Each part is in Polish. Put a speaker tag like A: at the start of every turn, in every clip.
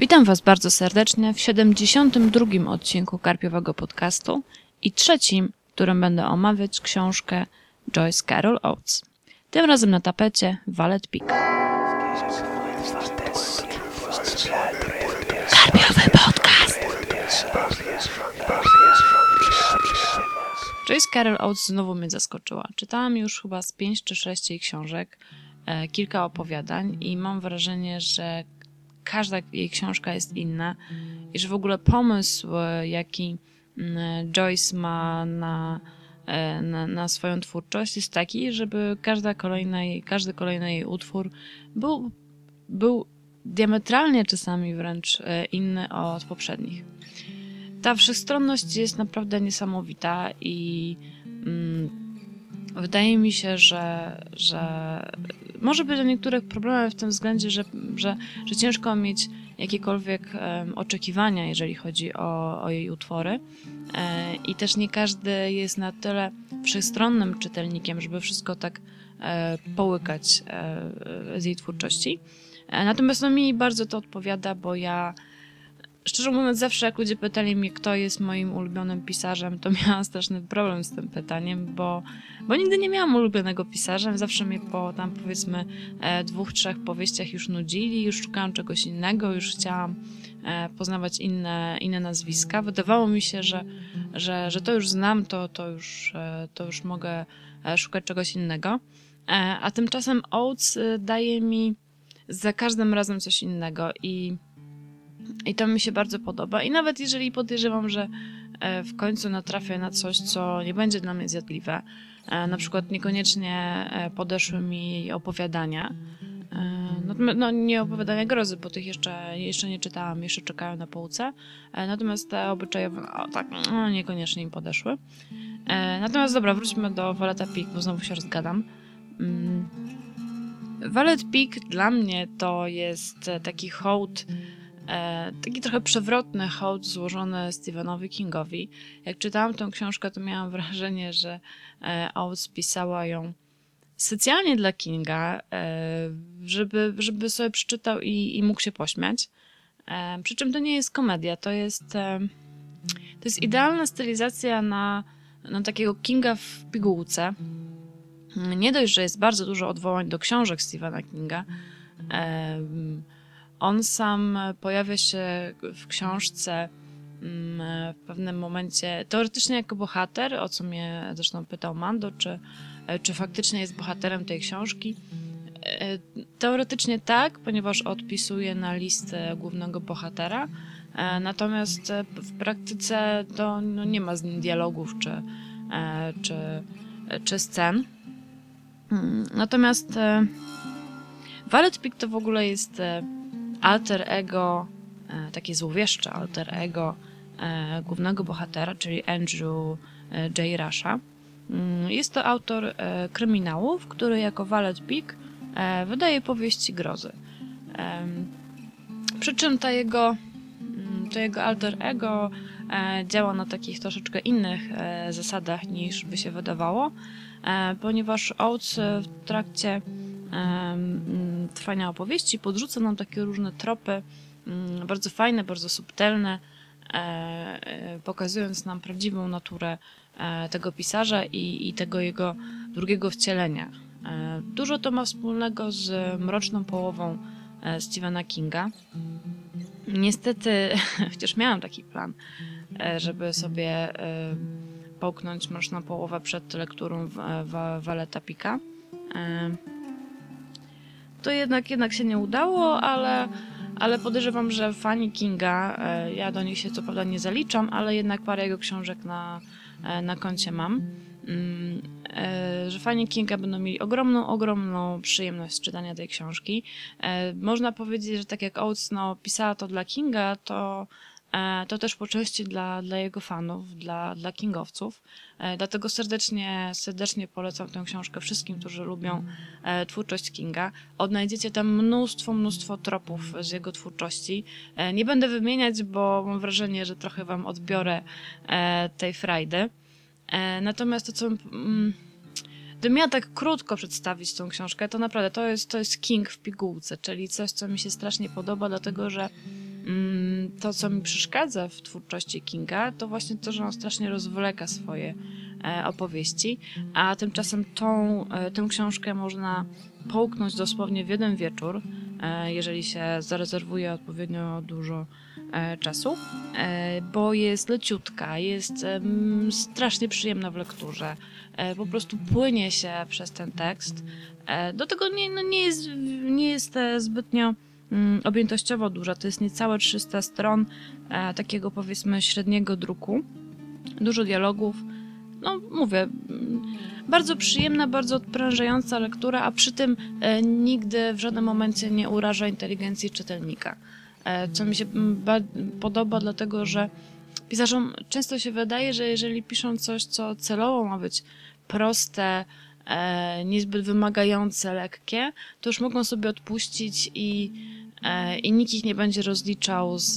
A: Witam Was bardzo serdecznie w 72. odcinku Karpiowego Podcastu i trzecim, w którym będę omawiać książkę Joyce Carol Oates. Tym razem na tapecie Valet Peak. Karpiowy Podcast! Joyce Carol Oates znowu mnie zaskoczyła. Czytałam już chyba z 5 czy 6 jej książek, e, kilka opowiadań i mam wrażenie, że każda jej książka jest inna i że w ogóle pomysł, e, jaki mm, Joyce ma na, e, na, na swoją twórczość jest taki, żeby każda kolejna każdy kolejny jej utwór był, był diametralnie czasami wręcz e, inny od poprzednich. Ta wszechstronność jest naprawdę niesamowita i mm, wydaje mi się, że, że może być o niektórych problemach w tym względzie, że, że, że ciężko mieć jakiekolwiek um, oczekiwania, jeżeli chodzi o, o jej utwory. E, I też nie każdy jest na tyle wszechstronnym czytelnikiem, żeby wszystko tak e, połykać e, z jej twórczości. E, natomiast no, mi bardzo to odpowiada, bo ja szczerze mówiąc, zawsze jak ludzie pytali mnie, kto jest moim ulubionym pisarzem, to miałam straszny problem z tym pytaniem, bo, bo nigdy nie miałam ulubionego pisarza. Zawsze mnie po tam powiedzmy e, dwóch, trzech powieściach już nudzili, już szukałam czegoś innego, już chciałam e, poznawać inne, inne nazwiska. Wydawało mi się, że, że, że to już znam, to, to, już, e, to już mogę szukać czegoś innego. A tymczasem Oates daje mi za każdym razem coś innego i i to mi się bardzo podoba. I nawet jeżeli podejrzewam, że e, w końcu natrafię na coś, co nie będzie dla mnie zjadliwe, e, na przykład niekoniecznie e, podeszły mi opowiadania, no, no, nie opowiadania grozy, bo tych jeszcze, jeszcze nie czytałam, jeszcze czekają na półce. Natomiast te obyczajowe, no, tak, no, niekoniecznie im podeszły. Natomiast dobra, wróćmy do Valeta Peak, bo znowu się rozgadam. Mm. Valet Peak dla mnie to jest taki hołd taki trochę przewrotny hołd złożony Stephenowi Kingowi. Jak czytałam tę książkę, to miałam wrażenie, że e, Oates pisała ją specjalnie dla Kinga, e, żeby, żeby sobie przeczytał i, i mógł się pośmiać. Przy czym to nie jest komedia, to jest, to jest idealna stylizacja na, na takiego Kinga w pigułce. Nie dość, że jest bardzo dużo odwołań do książek Stephena Kinga, on sam pojawia się w książce mm, w pewnym momencie, teoretycznie jako bohater, o co mnie zresztą pytał Mando, czy, czy faktycznie jest bohaterem tej książki. E, teoretycznie tak, ponieważ odpisuje na listę głównego bohatera, e, natomiast w praktyce to no, nie ma z nim dialogów czy, e, czy, czy scen. Mm, natomiast Valet Pik to w ogóle jest alter ego, e, takie złowieszcze alter ego e, głównego bohatera, czyli Andrew e, J. Rusha. Mm, jest to autor kryminałów, który jako Valet Peak wydaje powieści grozy. Przy czym ta jego, mm, to jego alter ego działa na takich troszeczkę innych zasadach niż by się wydawało, ponieważ Oates w trakcie trwania opowieści podrzuca nam takie różne tropy, mm, bardzo fajne, bardzo subtelne, e, e, pokazując nam prawdziwą naturę e, tego pisarza i, i tego jego drugiego wcielenia. Dużo to ma wspólnego z mroczną połową Stephena Kinga. Niestety, chociaż miałam taki plan, żeby sobie połknąć mroczną połowę przed lekturą Waleta Pika to jednak, jednak się nie udało, ale, ale podejrzewam, że fani Kinga, e, ja do nich się co prawda nie zaliczam, ale jednak parę jego książek na, e, na koncie mam. Mm, e, że fani Kinga będą mieli ogromną, ogromną przyjemność z czytania tej książki. Można powiedzieć, że tak jak Oates no, pisała to dla Kinga, to to też po części dla, dla jego fanów, dla, dla kingowców. E, dlatego serdecznie, serdecznie polecam tę książkę wszystkim, którzy lubią e, twórczość Kinga. Odnajdziecie tam mnóstwo, mnóstwo tropów z jego twórczości. Nie będę wymieniać, bo mam wrażenie, że trochę wam odbiorę tej frajdy. Natomiast to, co mm, gdybym miała tak krótko przedstawić tą książkę, to naprawdę to jest, to jest King w pigułce, czyli coś, co mi się strasznie podoba, dlatego że to, co mi przeszkadza w twórczości Kinga, to właśnie to, że on strasznie rozwleka swoje e, opowieści, a tymczasem tą, e, tę książkę można połknąć dosłownie w jeden wieczór, e, jeżeli się zarezerwuje odpowiednio dużo czasu, bo jest leciutka, jest strasznie przyjemna w lekturze, po prostu płynie się przez ten tekst. Do tego nie, no nie, jest, nie jest zbytnio Mm, objętościowo duża. To jest niecałe 300 stron e, takiego powiedzmy średniego druku. Dużo dialogów. No, mówię, mm, bardzo przyjemna, bardzo odprężająca lektura, a przy tym e, nigdy w żadnym momencie nie uraża inteligencji czytelnika. E, co mi się mm, podoba, dlatego że pisarzom często się wydaje, że jeżeli piszą coś, co celowo ma być proste, niezbyt wymagające, lekkie, to już mogą sobie odpuścić i i nikt ich nie będzie rozliczał z,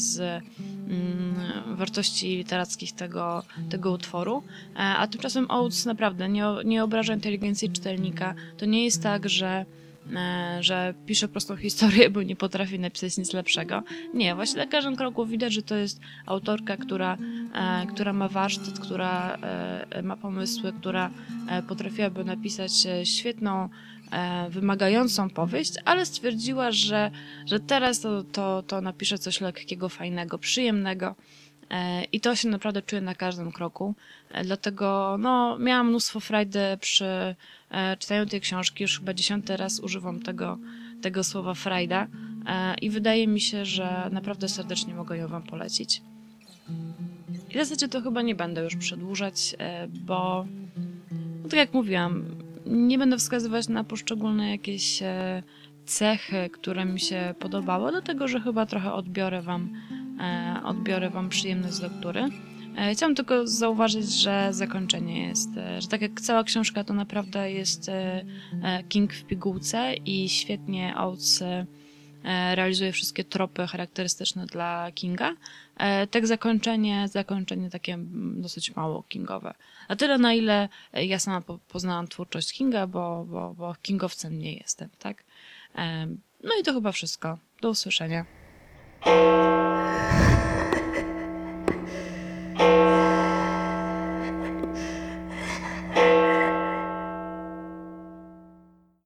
A: z mm, wartości literackich tego, tego utworu. E, a tymczasem Oates naprawdę nie, nie obraża inteligencji czytelnika. To nie jest tak, że e, że pisze prostą historię, bo nie potrafi napisać nic lepszego. Nie, właśnie na każdym kroku widać, że to jest autorka, która, która ma warsztat, która ma pomysły, która potrafiłaby napisać świetną E, wymagającą powieść, ale stwierdziła, że, że teraz to, to, to napisze coś lekkiego, fajnego, przyjemnego. E, I to się naprawdę czuję na każdym kroku. E, dlatego no, miałam mnóstwo frajdy przy czytaniu tej książki. Już chyba dziesiąty raz używam tego, tego słowa frajda. I wydaje mi się, że naprawdę serdecznie mogę ją Wam polecić. I w zasadzie to chyba nie będę już przedłużać, bo no, tak jak mówiłam, nie będę wskazywać na poszczególne jakieś e, cechy, które mi się podobały, dlatego że chyba trochę odbiorę wam, e, odbiorę wam przyjemność z lektury. E, chciałam tylko zauważyć, że zakończenie jest, że tak jak cała książka, to naprawdę jest King w pigułce i świetnie Oates realizuje wszystkie tropy charakterystyczne dla Kinga. Tak zakończenie, zakończenie takie dosyć mało kingowe. Na tyle, na ile ja sama poznałam twórczość Kinga, bo, bo, bo kingowcem nie jestem, tak? No i to chyba wszystko. Do usłyszenia.